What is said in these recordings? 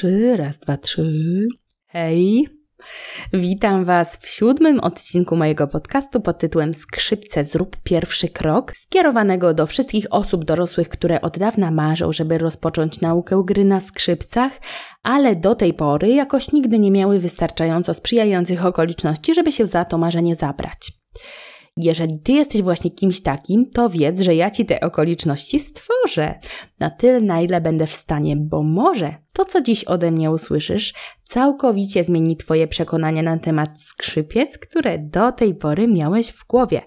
trzy, raz, dwa, trzy. Hej! Witam Was w siódmym odcinku mojego podcastu pod tytułem Skrzypce zrób pierwszy krok, skierowanego do wszystkich osób dorosłych, które od dawna marzą, żeby rozpocząć naukę gry na skrzypcach, ale do tej pory jakoś nigdy nie miały wystarczająco sprzyjających okoliczności, żeby się za to marzenie zabrać. Jeżeli ty jesteś właśnie kimś takim, to wiedz, że ja ci te okoliczności stworzę. Na tyle, na ile będę w stanie, bo może to, co dziś ode mnie usłyszysz, całkowicie zmieni twoje przekonania na temat skrzypiec, które do tej pory miałeś w głowie.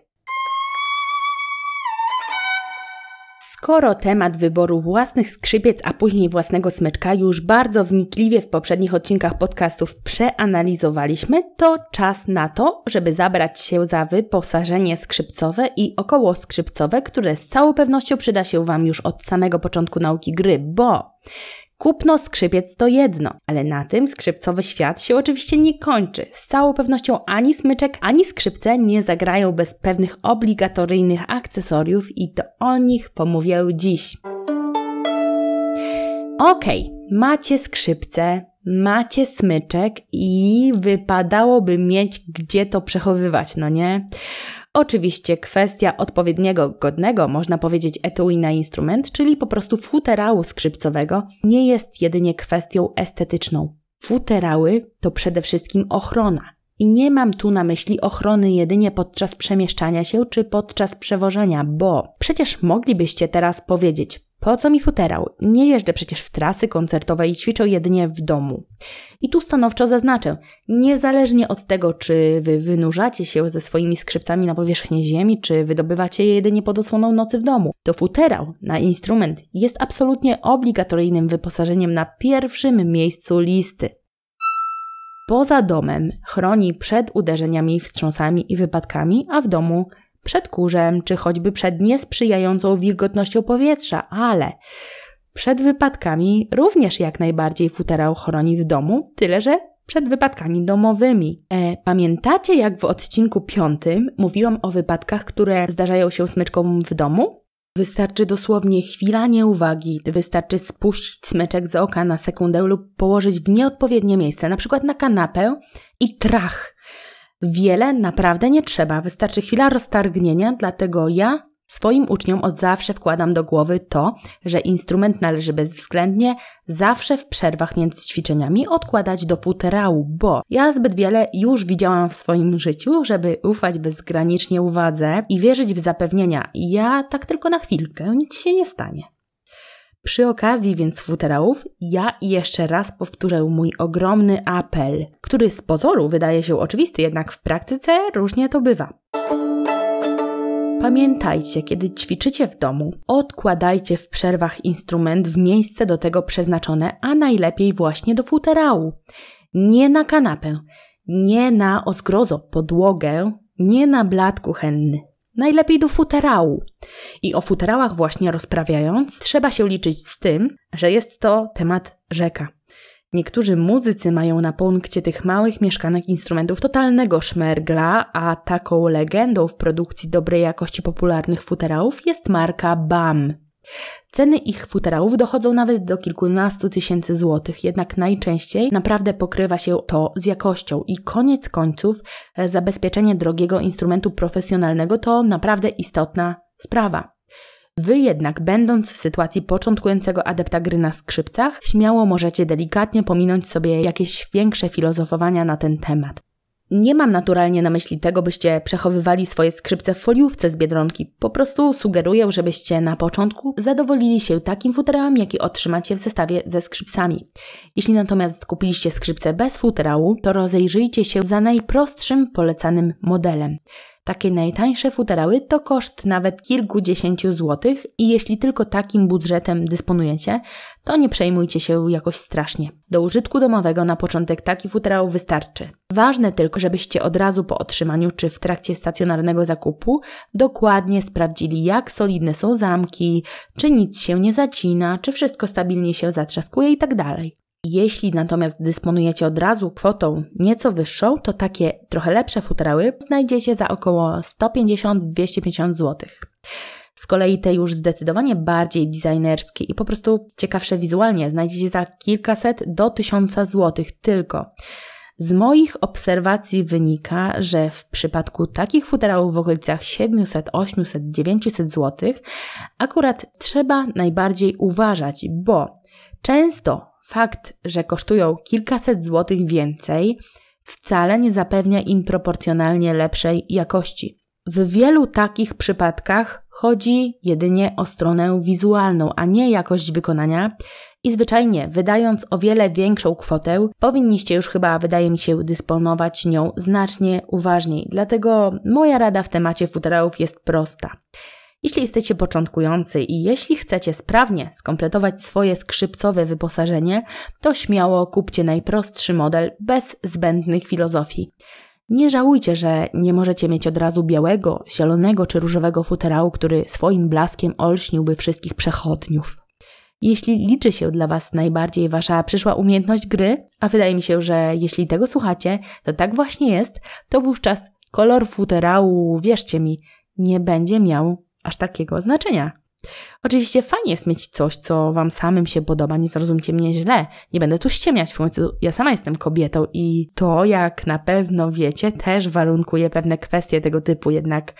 Skoro temat wyboru własnych skrzypiec, a później własnego smyczka już bardzo wnikliwie w poprzednich odcinkach podcastów przeanalizowaliśmy, to czas na to, żeby zabrać się za wyposażenie skrzypcowe i około skrzypcowe, które z całą pewnością przyda się Wam już od samego początku nauki gry, bo Kupno skrzypiec to jedno, ale na tym skrzypcowy świat się oczywiście nie kończy. Z całą pewnością ani smyczek, ani skrzypce nie zagrają bez pewnych obligatoryjnych akcesoriów i to o nich pomówię dziś. Okej, okay, macie skrzypce, macie smyczek i wypadałoby mieć gdzie to przechowywać, no nie? Oczywiście kwestia odpowiedniego, godnego, można powiedzieć, etui na instrument, czyli po prostu futerału skrzypcowego, nie jest jedynie kwestią estetyczną. Futerały to przede wszystkim ochrona. I nie mam tu na myśli ochrony jedynie podczas przemieszczania się czy podczas przewożenia, bo przecież moglibyście teraz powiedzieć, po co mi futerał? Nie jeżdżę przecież w trasy koncertowe i ćwiczę jedynie w domu. I tu stanowczo zaznaczę, niezależnie od tego, czy wy wynurzacie się ze swoimi skrzypcami na powierzchnię ziemi, czy wydobywacie je jedynie pod osłoną nocy w domu, to futerał na instrument jest absolutnie obligatoryjnym wyposażeniem na pierwszym miejscu listy. Poza domem chroni przed uderzeniami, wstrząsami i wypadkami, a w domu przed kurzem, czy choćby przed niesprzyjającą wilgotnością powietrza, ale przed wypadkami również jak najbardziej futerał chroni w domu, tyle że przed wypadkami domowymi. E, pamiętacie, jak w odcinku piątym mówiłam o wypadkach, które zdarzają się smyczkom w domu? Wystarczy dosłownie chwila nieuwagi, wystarczy spuścić smyczek z oka na sekundę lub położyć w nieodpowiednie miejsce, na przykład na kanapę i trach. Wiele naprawdę nie trzeba, wystarczy chwila roztargnienia, dlatego ja swoim uczniom od zawsze wkładam do głowy to, że instrument należy bezwzględnie zawsze w przerwach między ćwiczeniami odkładać do futerału, bo ja zbyt wiele już widziałam w swoim życiu, żeby ufać bezgranicznie uwadze i wierzyć w zapewnienia. Ja tak tylko na chwilkę, nic się nie stanie. Przy okazji więc futerałów ja jeszcze raz powtórzę mój ogromny apel, który z pozoru wydaje się oczywisty, jednak w praktyce różnie to bywa. Pamiętajcie, kiedy ćwiczycie w domu, odkładajcie w przerwach instrument w miejsce do tego przeznaczone, a najlepiej właśnie do futerału. Nie na kanapę, nie na ozgrozo podłogę, nie na blat kuchenny, najlepiej do futerału. I o futerałach właśnie rozprawiając, trzeba się liczyć z tym, że jest to temat rzeka. Niektórzy muzycy mają na punkcie tych małych mieszkanek instrumentów totalnego szmergla, a taką legendą w produkcji dobrej jakości popularnych futerałów jest marka BAM. Ceny ich futerałów dochodzą nawet do kilkunastu tysięcy złotych, jednak najczęściej naprawdę pokrywa się to z jakością i koniec końców e, zabezpieczenie drogiego instrumentu profesjonalnego to naprawdę istotna sprawa. Wy jednak, będąc w sytuacji początkującego adepta gry na skrzypcach, śmiało możecie delikatnie pominąć sobie jakieś większe filozofowania na ten temat. Nie mam naturalnie na myśli tego, byście przechowywali swoje skrzypce w foliówce z biedronki. Po prostu sugeruję, żebyście na początku zadowolili się takim futerałem, jaki otrzymacie w zestawie ze skrzypcami. Jeśli natomiast kupiliście skrzypce bez futerału, to rozejrzyjcie się za najprostszym polecanym modelem. Takie najtańsze futerały to koszt nawet kilkudziesięciu złotych i jeśli tylko takim budżetem dysponujecie, to nie przejmujcie się jakoś strasznie. Do użytku domowego na początek taki futerał wystarczy. Ważne tylko, żebyście od razu po otrzymaniu czy w trakcie stacjonarnego zakupu dokładnie sprawdzili, jak solidne są zamki, czy nic się nie zacina, czy wszystko stabilnie się zatrzaskuje itd. Jeśli natomiast dysponujecie od razu kwotą nieco wyższą, to takie trochę lepsze futerały znajdziecie za około 150-250 zł. Z kolei te już zdecydowanie bardziej designerskie i po prostu ciekawsze wizualnie znajdziecie za kilkaset do tysiąca złotych tylko. Z moich obserwacji wynika, że w przypadku takich futerałów w okolicach 700, 800, 900 zł akurat trzeba najbardziej uważać, bo często fakt, że kosztują kilkaset złotych więcej, wcale nie zapewnia im proporcjonalnie lepszej jakości. W wielu takich przypadkach chodzi jedynie o stronę wizualną, a nie jakość wykonania. I zwyczajnie, wydając o wiele większą kwotę, powinniście już chyba, wydaje mi się, dysponować nią znacznie uważniej. Dlatego moja rada w temacie futerałów jest prosta. Jeśli jesteście początkujący i jeśli chcecie sprawnie skompletować swoje skrzypcowe wyposażenie, to śmiało kupcie najprostszy model bez zbędnych filozofii. Nie żałujcie, że nie możecie mieć od razu białego, zielonego czy różowego futerału, który swoim blaskiem olśniłby wszystkich przechodniów. Jeśli liczy się dla Was najbardziej Wasza przyszła umiejętność gry, a wydaje mi się, że jeśli tego słuchacie, to tak właśnie jest, to wówczas kolor futerału, wierzcie mi, nie będzie miał aż takiego znaczenia. Oczywiście fajnie jest mieć coś, co Wam samym się podoba, nie zrozumcie mnie źle. Nie będę tu ściemniać, w końcu ja sama jestem kobietą i to, jak na pewno wiecie, też warunkuje pewne kwestie tego typu, jednak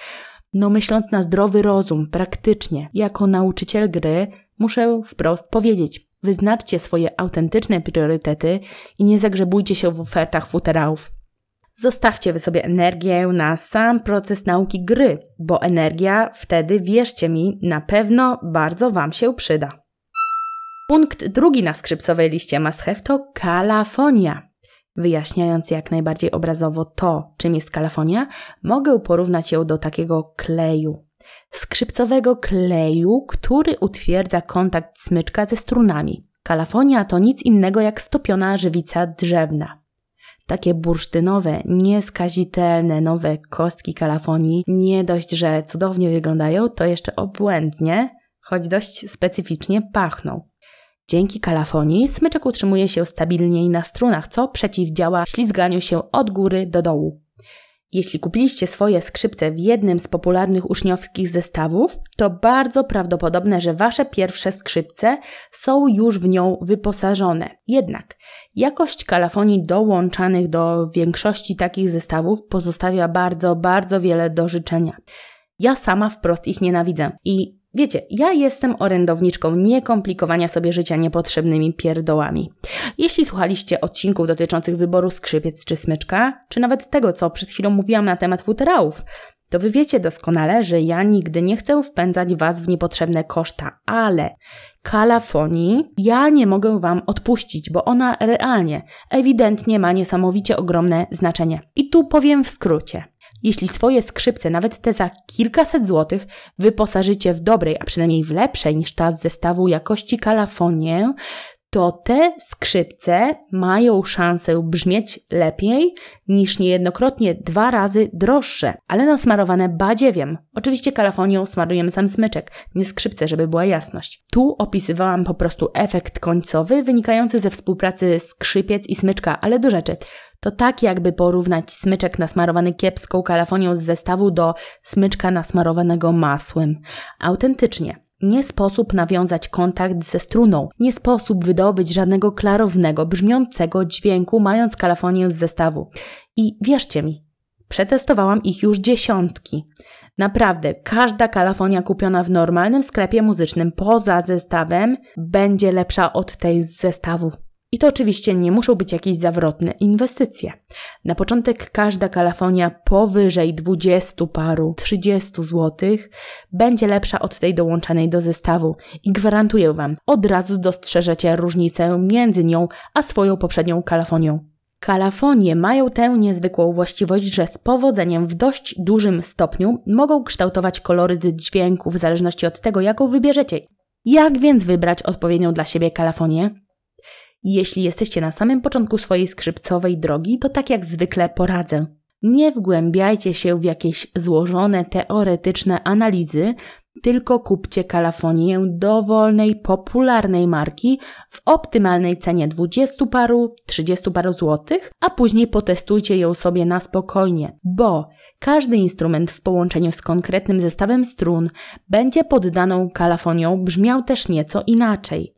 no myśląc na zdrowy rozum, praktycznie, jako nauczyciel gry, muszę wprost powiedzieć, wyznaczcie swoje autentyczne priorytety i nie zagrzebujcie się w ofertach futerałów. Zostawcie wy sobie energię na sam proces nauki gry, bo energia wtedy, wierzcie mi, na pewno bardzo Wam się przyda. Punkt drugi na skrzypcowej liście must to kalafonia. Wyjaśniając jak najbardziej obrazowo to, czym jest kalafonia, mogę porównać ją do takiego kleju. Skrzypcowego kleju, który utwierdza kontakt smyczka ze strunami. Kalafonia to nic innego jak stopiona żywica drzewna. Takie bursztynowe, nieskazitelne nowe kostki kalafonii nie dość, że cudownie wyglądają, to jeszcze obłędnie, choć dość specyficznie pachną. Dzięki kalafonii smyczek utrzymuje się stabilniej na strunach, co przeciwdziała ślizganiu się od góry do dołu. Jeśli kupiliście swoje skrzypce w jednym z popularnych uczniowskich zestawów, to bardzo prawdopodobne, że wasze pierwsze skrzypce są już w nią wyposażone. Jednak jakość kalafonii dołączanych do większości takich zestawów pozostawia bardzo, bardzo wiele do życzenia. Ja sama wprost ich nienawidzę i Wiecie, ja jestem orędowniczką niekomplikowania sobie życia niepotrzebnymi pierdołami. Jeśli słuchaliście odcinków dotyczących wyboru skrzypiec czy smyczka, czy nawet tego, co przed chwilą mówiłam na temat futerałów, to wy wiecie doskonale, że ja nigdy nie chcę wpędzać was w niepotrzebne koszta, ale kalafonii ja nie mogę wam odpuścić, bo ona realnie, ewidentnie ma niesamowicie ogromne znaczenie. I tu powiem w skrócie. Jeśli swoje skrzypce, nawet te za kilkaset złotych, wyposażycie w dobrej, a przynajmniej w lepszej niż ta z zestawu jakości kalafonię, to te skrzypce mają szansę brzmieć lepiej niż niejednokrotnie dwa razy droższe, ale nasmarowane badziewiem. Oczywiście kalafonią smarujemy sam smyczek, nie skrzypce, żeby była jasność. Tu opisywałam po prostu efekt końcowy wynikający ze współpracy skrzypiec i smyczka, ale do rzeczy. To tak jakby porównać smyczek nasmarowany kiepską kalafonią z zestawu do smyczka nasmarowanego masłem. Autentycznie. Nie sposób nawiązać kontakt ze struną, nie sposób wydobyć żadnego klarownego, brzmiącego dźwięku, mając kalafonię z zestawu. I wierzcie mi, przetestowałam ich już dziesiątki. Naprawdę, każda kalafonia kupiona w normalnym sklepie muzycznym poza zestawem będzie lepsza od tej z zestawu. I to oczywiście nie muszą być jakieś zawrotne inwestycje. Na początek każda kalafonia powyżej 20 paru, 30 zł będzie lepsza od tej dołączanej do zestawu i gwarantuję Wam, od razu dostrzeżecie różnicę między nią a swoją poprzednią kalafonią. Kalafonie mają tę niezwykłą właściwość, że z powodzeniem w dość dużym stopniu mogą kształtować koloryt dźwięku w zależności od tego, jaką wybierzecie. Jak więc wybrać odpowiednią dla siebie kalafonię? Jeśli jesteście na samym początku swojej skrzypcowej drogi, to tak jak zwykle poradzę. Nie wgłębiajcie się w jakieś złożone teoretyczne analizy, tylko kupcie kalafonię dowolnej, popularnej marki w optymalnej cenie 20 paru, 30 paru złotych, a później potestujcie ją sobie na spokojnie, bo Każdy instrument w połączeniu z konkretnym zestawem strun będzie pod daną kalafonią brzmiał też nieco inaczej.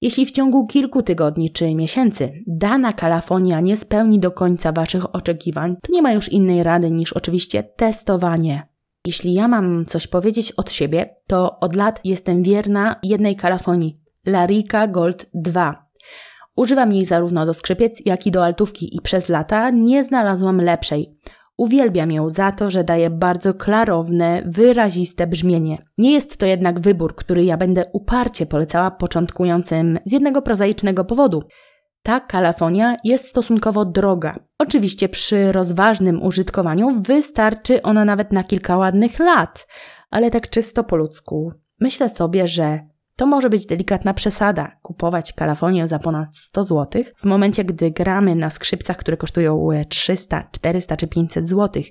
Jeśli w ciągu kilku tygodni czy miesięcy dana kalafonia nie spełni do końca Waszych oczekiwań, to nie ma już innej rady niż oczywiście testowanie. Jeśli ja mam coś powiedzieć od siebie, to od lat jestem wierna jednej kalafonii Larika Gold 2. Używam jej zarówno do skrzypiec, jak i do altówki i przez lata nie znalazłam lepszej. Uwielbiam ją za to, że daje bardzo klarowne, wyraziste brzmienie. Nie jest to jednak wybór, który ja będę uparcie polecała początkującym z jednego prozaicznego powodu. Ta kalafonia jest stosunkowo droga. Oczywiście przy rozważnym użytkowaniu wystarczy ona nawet na kilka ładnych lat, ale tak czysto po ludzku. Myślę sobie, że to może być delikatna przesada kupować kalafonię za ponad 100 zł w momencie, gdy gramy na skrzypcach, które kosztują 300, 400 czy 500 zł.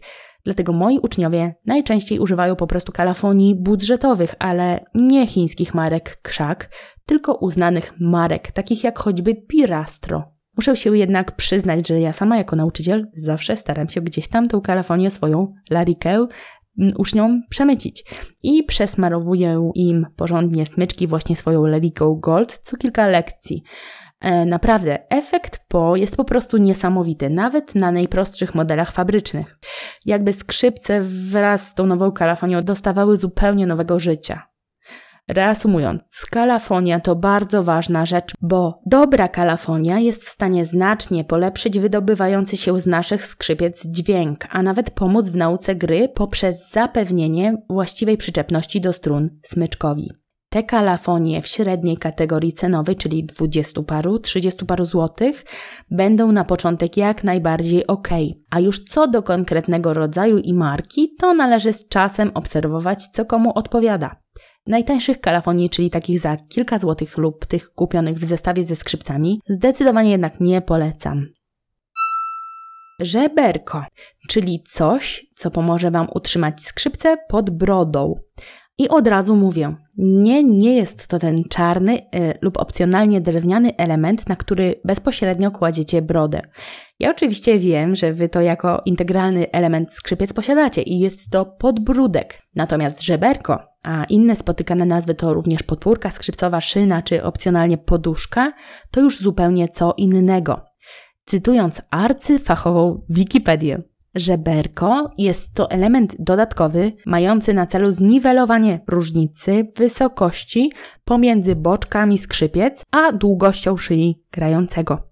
Dlatego moi uczniowie najczęściej używają po prostu kalafonii budżetowych, ale nie chińskich marek krzak, tylko uznanych marek, takich jak choćby Pirastro. Muszę się jednak przyznać, że ja sama jako nauczyciel zawsze staram się gdzieś tam tą kalafonię swoją larikę uczniom przemycić. I przesmarowuję im porządnie smyczki właśnie swoją Leliką Gold co kilka lekcji. E, naprawdę, efekt po jest po prostu niesamowity, nawet na najprostszych modelach fabrycznych. Jakby skrzypce wraz z tą nową kalafonią dostawały zupełnie nowego życia. Reasumując, kalafonia to bardzo ważna rzecz, bo dobra kalafonia jest w stanie znacznie polepszyć wydobywający się z naszych skrzypiec dźwięk, a nawet pomóc w nauce gry poprzez zapewnienie właściwej przyczepności do strun smyczkowi. Te kalafonie w średniej kategorii cenowej, czyli 20 paru, 30 paru złotych, będą na początek jak najbardziej ok. A już co do konkretnego rodzaju i marki, to należy z czasem obserwować, co komu odpowiada. Najtańszych kalafonii, czyli takich za kilka złotych lub tych kupionych w zestawie ze skrzypcami, zdecydowanie jednak nie polecam. Żeberko, czyli coś, co pomoże Wam utrzymać skrzypce pod brodą. I od razu mówię, nie, nie jest to ten czarny y, lub opcjonalnie drewniany element, na który bezpośrednio kładziecie brodę. Ja oczywiście wiem, że Wy to jako integralny element skrzypiec posiadacie i jest to podbródek. Natomiast żeberko, a inne spotykane nazwy to również podpórka skrzypcowa, szyna czy opcjonalnie poduszka, to już zupełnie co innego. Cytując arcyfachową Wikipedię, Żeberko jest to element dodatkowy mający na celu zniwelowanie różnicy wysokości pomiędzy boczkami skrzypiec a długością szyi grającego.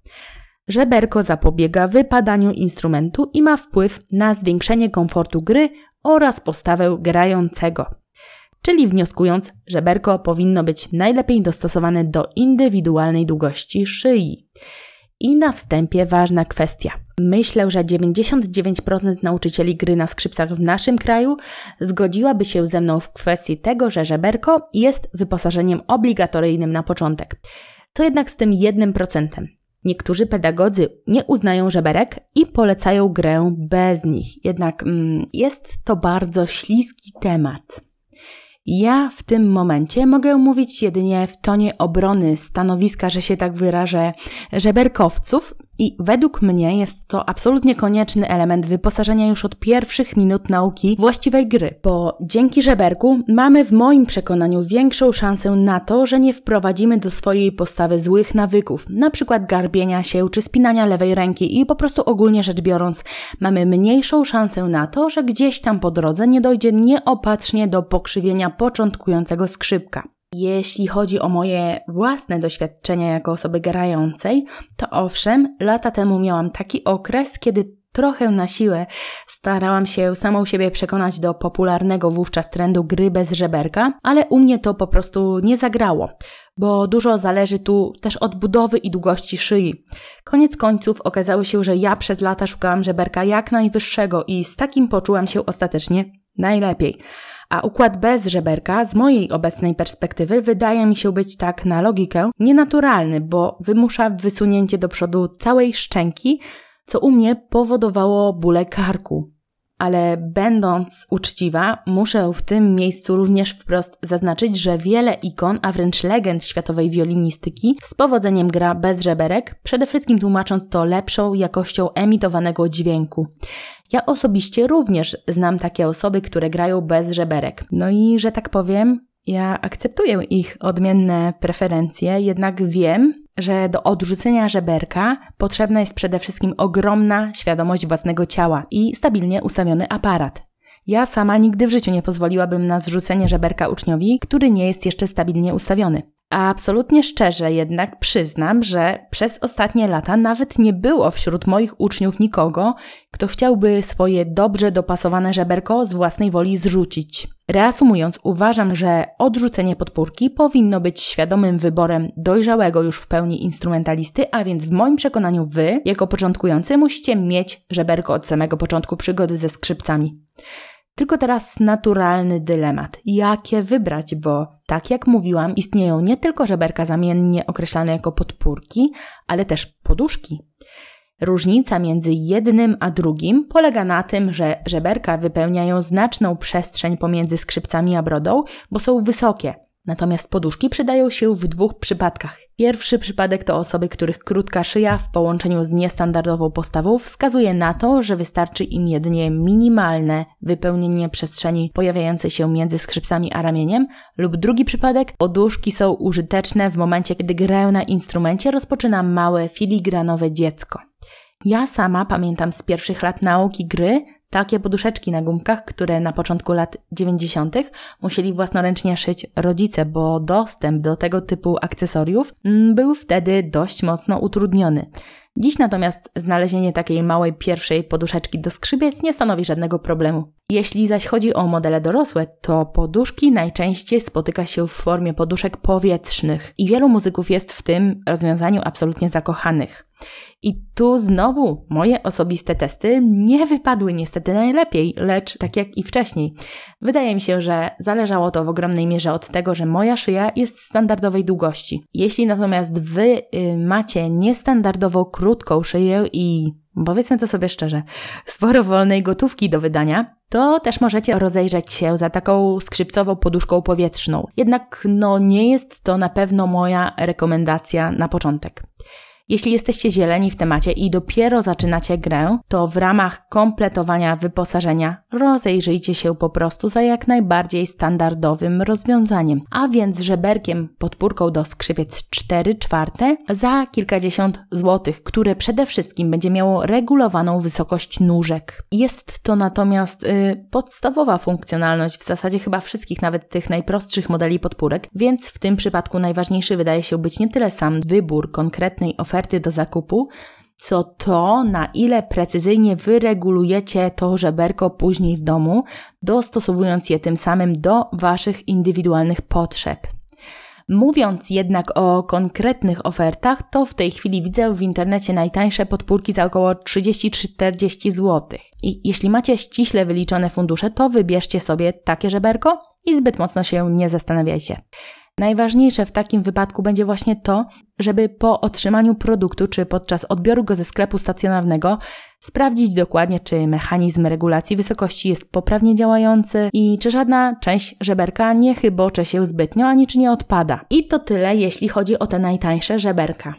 Żeberko zapobiega wypadaniu instrumentu i ma wpływ na zwiększenie komfortu gry oraz postawę grającego. Czyli wnioskując, żeberko powinno być najlepiej dostosowane do indywidualnej długości szyi. I na wstępie ważna kwestia. Myślę, że 99% nauczycieli gry na skrzypcach w naszym kraju zgodziłaby się ze mną w kwestii tego, że żeberko jest wyposażeniem obligatoryjnym na początek. Co jednak z tym 1%? Niektórzy pedagodzy nie uznają żeberek i polecają grę bez nich. Jednak mm, jest to bardzo śliski temat. Ja w tym momencie mogę mówić jedynie w tonie obrony stanowiska, że się tak wyrażę, żeberkowców i według mnie jest to absolutnie konieczny element wyposażenia już od pierwszych minut nauki właściwej gry, bo dzięki żeberku mamy w moim przekonaniu większą szansę na to, że nie wprowadzimy do swojej postawy złych nawyków, na przykład garbienia się czy spinania lewej ręki i po prostu ogólnie rzecz biorąc mamy mniejszą szansę na to, że gdzieś tam po drodze nie dojdzie nieopatrznie do pokrzywienia początkującego skrzypka. Jeśli chodzi o moje własne doświadczenia jako osoby grającej, to owszem, lata temu miałam taki okres, kiedy trochę na siłę starałam się samą siebie przekonać do popularnego wówczas trendu gry bez żeberka, ale u mnie to po prostu nie zagrało, bo dużo zależy tu też od budowy i długości szyi. Koniec końców okazało się, że ja przez lata szukałam żeberka jak najwyższego i z takim poczułam się ostatecznie najlepiej. A układ bez żeberka z mojej obecnej perspektywy wydaje mi się być tak na logikę nienaturalny, bo wymusza wysunięcie do przodu całej szczęki, co u mnie powodowało bóle karku. Ale będąc uczciwa, muszę w tym miejscu również wprost zaznaczyć, że wiele ikon, a wręcz legend światowej wiolinistyki z powodzeniem gra bez żeberek, przede wszystkim tłumacząc to lepszą jakością emitowanego dźwięku. Ja osobiście również znam takie osoby, które grają bez żeberek. No i że tak powiem, ja akceptuję ich odmienne preferencje, jednak wiem, że do odrzucenia żeberka potrzebna jest przede wszystkim ogromna świadomość własnego ciała i stabilnie ustawiony aparat. Ja sama nigdy w życiu nie pozwoliłabym na zrzucenie żeberka uczniowi, który nie jest jeszcze stabilnie ustawiony. A absolutnie szczerze jednak przyznam, że przez ostatnie lata nawet nie było wśród moich uczniów nikogo, kto chciałby swoje dobrze dopasowane żeberko z własnej woli zrzucić. Reasumując, uważam, że odrzucenie podpórki powinno być świadomym wyborem dojrzałego już w pełni instrumentalisty, a więc w moim przekonaniu wy, jako początkujący, musicie mieć żeberko od samego początku przygody ze skrzypcami. Tylko teraz naturalny dylemat. Jakie wybrać, bo tak jak mówiłam, istnieją nie tylko żeberka zamiennie określane jako podpórki, ale też poduszki. Różnica między jednym a drugim polega na tym, że żeberka wypełniają znaczną przestrzeń pomiędzy skrzypcami a brodą, bo są wysokie, Natomiast poduszki przydają się w dwóch przypadkach. Pierwszy przypadek to osoby, których krótka szyja w połączeniu z niestandardową postawą wskazuje na to, że wystarczy im jedynie minimalne wypełnienie przestrzeni pojawiającej się między skrzypcami a ramieniem, lub drugi przypadek, poduszki są użyteczne w momencie, kiedy grają na instrumencie rozpoczyna małe filigranowe dziecko. Ja sama pamiętam z pierwszych lat nauki gry takie poduszeczki na gumkach, które na początku lat 90. musieli własnoręcznie szyć rodzice, bo dostęp do tego typu akcesoriów mm, był wtedy dość mocno utrudniony. Dziś natomiast znalezienie takiej małej pierwszej poduszeczki do skrzypiec nie stanowi żadnego problemu. Jeśli zaś chodzi o modele dorosłe, to poduszki najczęściej spotyka się w formie poduszek powietrznych i wielu muzyków jest w tym rozwiązaniu absolutnie zakochanych. I tu znowu moje osobiste testy nie wypadły niestety najlepiej, lecz tak jak i wcześniej. Wydaje mi się, że zależało to w ogromnej mierze od tego, że moja szyja jest standardowej długości. Jeśli natomiast wy y, macie niestandardową krótką szyję i powiedzmy to sobie szczerze, sporo wolnej gotówki do wydania, to też możecie rozejrzeć się za taką skrzypcową poduszką powietrzną. Jednak no nie jest to na pewno moja rekomendacja na początek. Jeśli jesteście zieleni w temacie i dopiero zaczynacie grę, to w ramach kompletowania wyposażenia rozejrzyjcie się po prostu za jak najbardziej standardowym rozwiązaniem, a więc żeberkiem podpórką do skrzypiec 4 czwarte za kilkadziesiąt złotych, które przede wszystkim będzie miało regulowaną wysokość nóżek. Jest to natomiast yy, podstawowa funkcjonalność w zasadzie chyba wszystkich, nawet tych najprostszych modeli podpórek, więc w tym przypadku najważniejszy wydaje się być nie tyle sam wybór konkretnej oferty, oferty do zakupu, co to, na ile precyzyjnie wyregulujecie to żeberko później w domu, dostosowując je tym samym do Waszych indywidualnych potrzeb. Mówiąc jednak o konkretnych ofertach, to w tej chwili widzę w internecie najtańsze podpórki za około 30-40 zł. I jeśli macie ściśle wyliczone fundusze, to wybierzcie sobie takie żeberko i zbyt mocno się nie zastanawiajcie. Najważniejsze w takim wypadku będzie właśnie to, żeby po otrzymaniu produktu czy podczas odbioru go ze sklepu stacjonarnego sprawdzić dokładnie, czy mechanizm regulacji wysokości jest poprawnie działający i czy żadna część żeberka nie chybocze się zbytnio ani czy nie odpada. I to tyle, jeśli chodzi o te najtańsze żeberka.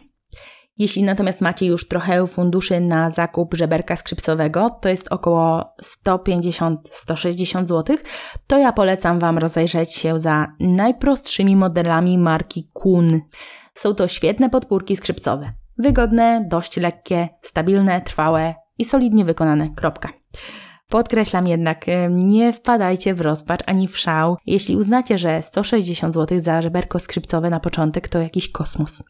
Jeśli natomiast macie już trochę funduszy na zakup żeberka skrzypcowego, to jest około 150-160 zł, to ja polecam Wam rozejrzeć się za najprostszymi modelami marki Kun. Są to świetne podpórki skrzypcowe. Wygodne, dość lekkie, stabilne, trwałe i solidnie wykonane. Kropka. Podkreślam jednak, nie wpadajcie w rozpacz ani w szał, jeśli uznacie, że 160 zł za żeberko skrzypcowe na początek to jakiś kosmos.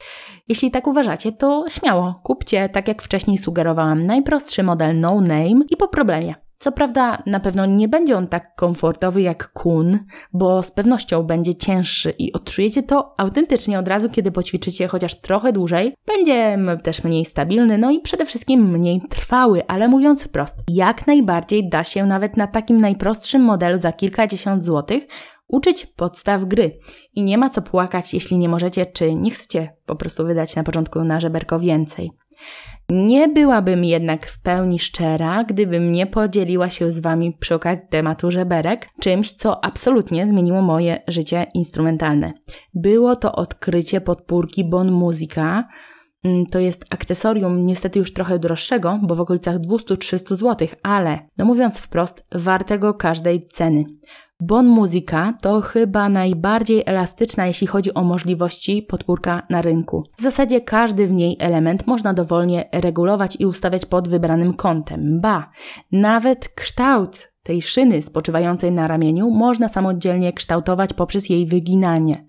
Jeśli tak uważacie, to śmiało, kupcie, tak jak wcześniej sugerowałam, najprostszy model no name i po problemie. Co prawda, na pewno nie będzie on tak komfortowy jak kun, bo z pewnością będzie cięższy i odczujecie to autentycznie od razu, kiedy poćwiczycie chociaż trochę dłużej. Będzie też mniej stabilny, no i przede wszystkim mniej trwały, ale mówiąc wprost, jak najbardziej da się nawet na takim najprostszym modelu za kilkadziesiąt złotych uczyć podstaw gry. I nie ma co płakać, jeśli nie możecie, czy nie chcecie po prostu wydać na początku na żeberko więcej. Nie byłabym jednak w pełni szczera, gdybym nie podzieliła się z Wami przy okazji tematu żeberek czymś, co absolutnie zmieniło moje życie instrumentalne. Było to odkrycie podpórki Bon Musica. Mm, to jest akcesorium niestety już trochę droższego, bo w okolicach 200-300 zł, ale, no mówiąc wprost, wartego każdej ceny. Bon Musica to chyba najbardziej elastyczna, jeśli chodzi o możliwości podpórka na rynku. W zasadzie każdy w niej element można dowolnie regulować i ustawiać pod wybranym kątem. Ba, nawet kształt tej szyny spoczywającej na ramieniu można samodzielnie kształtować poprzez jej wyginanie.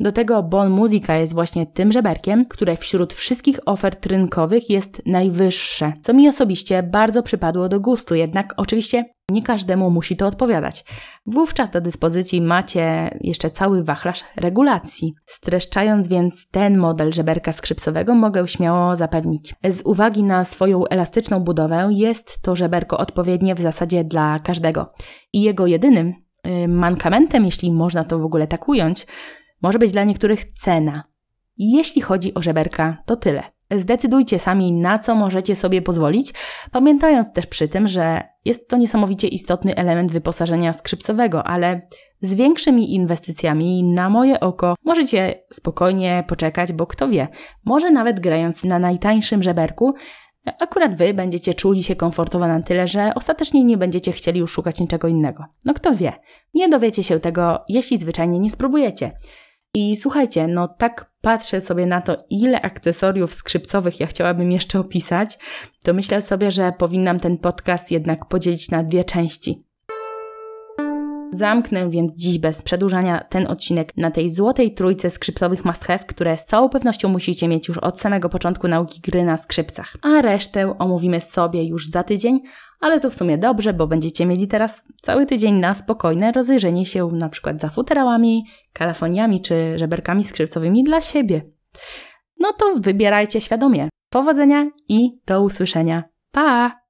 Do tego Bon Musica jest właśnie tym żeberkiem, które wśród wszystkich ofert rynkowych jest najwyższe, co mi osobiście bardzo przypadło do gustu, jednak oczywiście nie każdemu musi to odpowiadać. Wówczas do dyspozycji macie jeszcze cały wachlarz regulacji. Streszczając więc ten model żeberka skrzypcowego mogę śmiało zapewnić. Z uwagi na swoją elastyczną budowę jest to żeberko odpowiednie w zasadzie dla każdego. I jego jedynym y, mankamentem, jeśli można to w ogóle tak ująć, może być dla niektórych cena. Jeśli chodzi o żeberka, to tyle. Zdecydujcie sami, na co możecie sobie pozwolić, pamiętając też przy tym, że jest to niesamowicie istotny element wyposażenia skrzypcowego, ale z większymi inwestycjami, na moje oko, możecie spokojnie poczekać, bo kto wie, może nawet grając na najtańszym żeberku, akurat Wy będziecie czuli się komfortowo na tyle, że ostatecznie nie będziecie chcieli już szukać niczego innego. No kto wie, nie dowiecie się tego, jeśli zwyczajnie nie spróbujecie. I słuchajcie, no tak patrzę sobie na to, ile akcesoriów skrzypcowych ja chciałabym jeszcze opisać, to myślę sobie, że powinnam ten podcast jednak podzielić na dwie części. Zamknę więc dziś bez przedłużania ten odcinek na tej złotej trójce skrzypcowych must have, które z całą pewnością musicie mieć już od samego początku nauki gry na skrzypcach. A resztę omówimy sobie już za tydzień, ale to w sumie dobrze, bo będziecie mieli teraz cały tydzień na spokojne rozejrzenie się na przykład za futerałami, kalafoniami czy żeberkami skrzypcowymi dla siebie. No to wybierajcie świadomie. Powodzenia i do usłyszenia. Pa!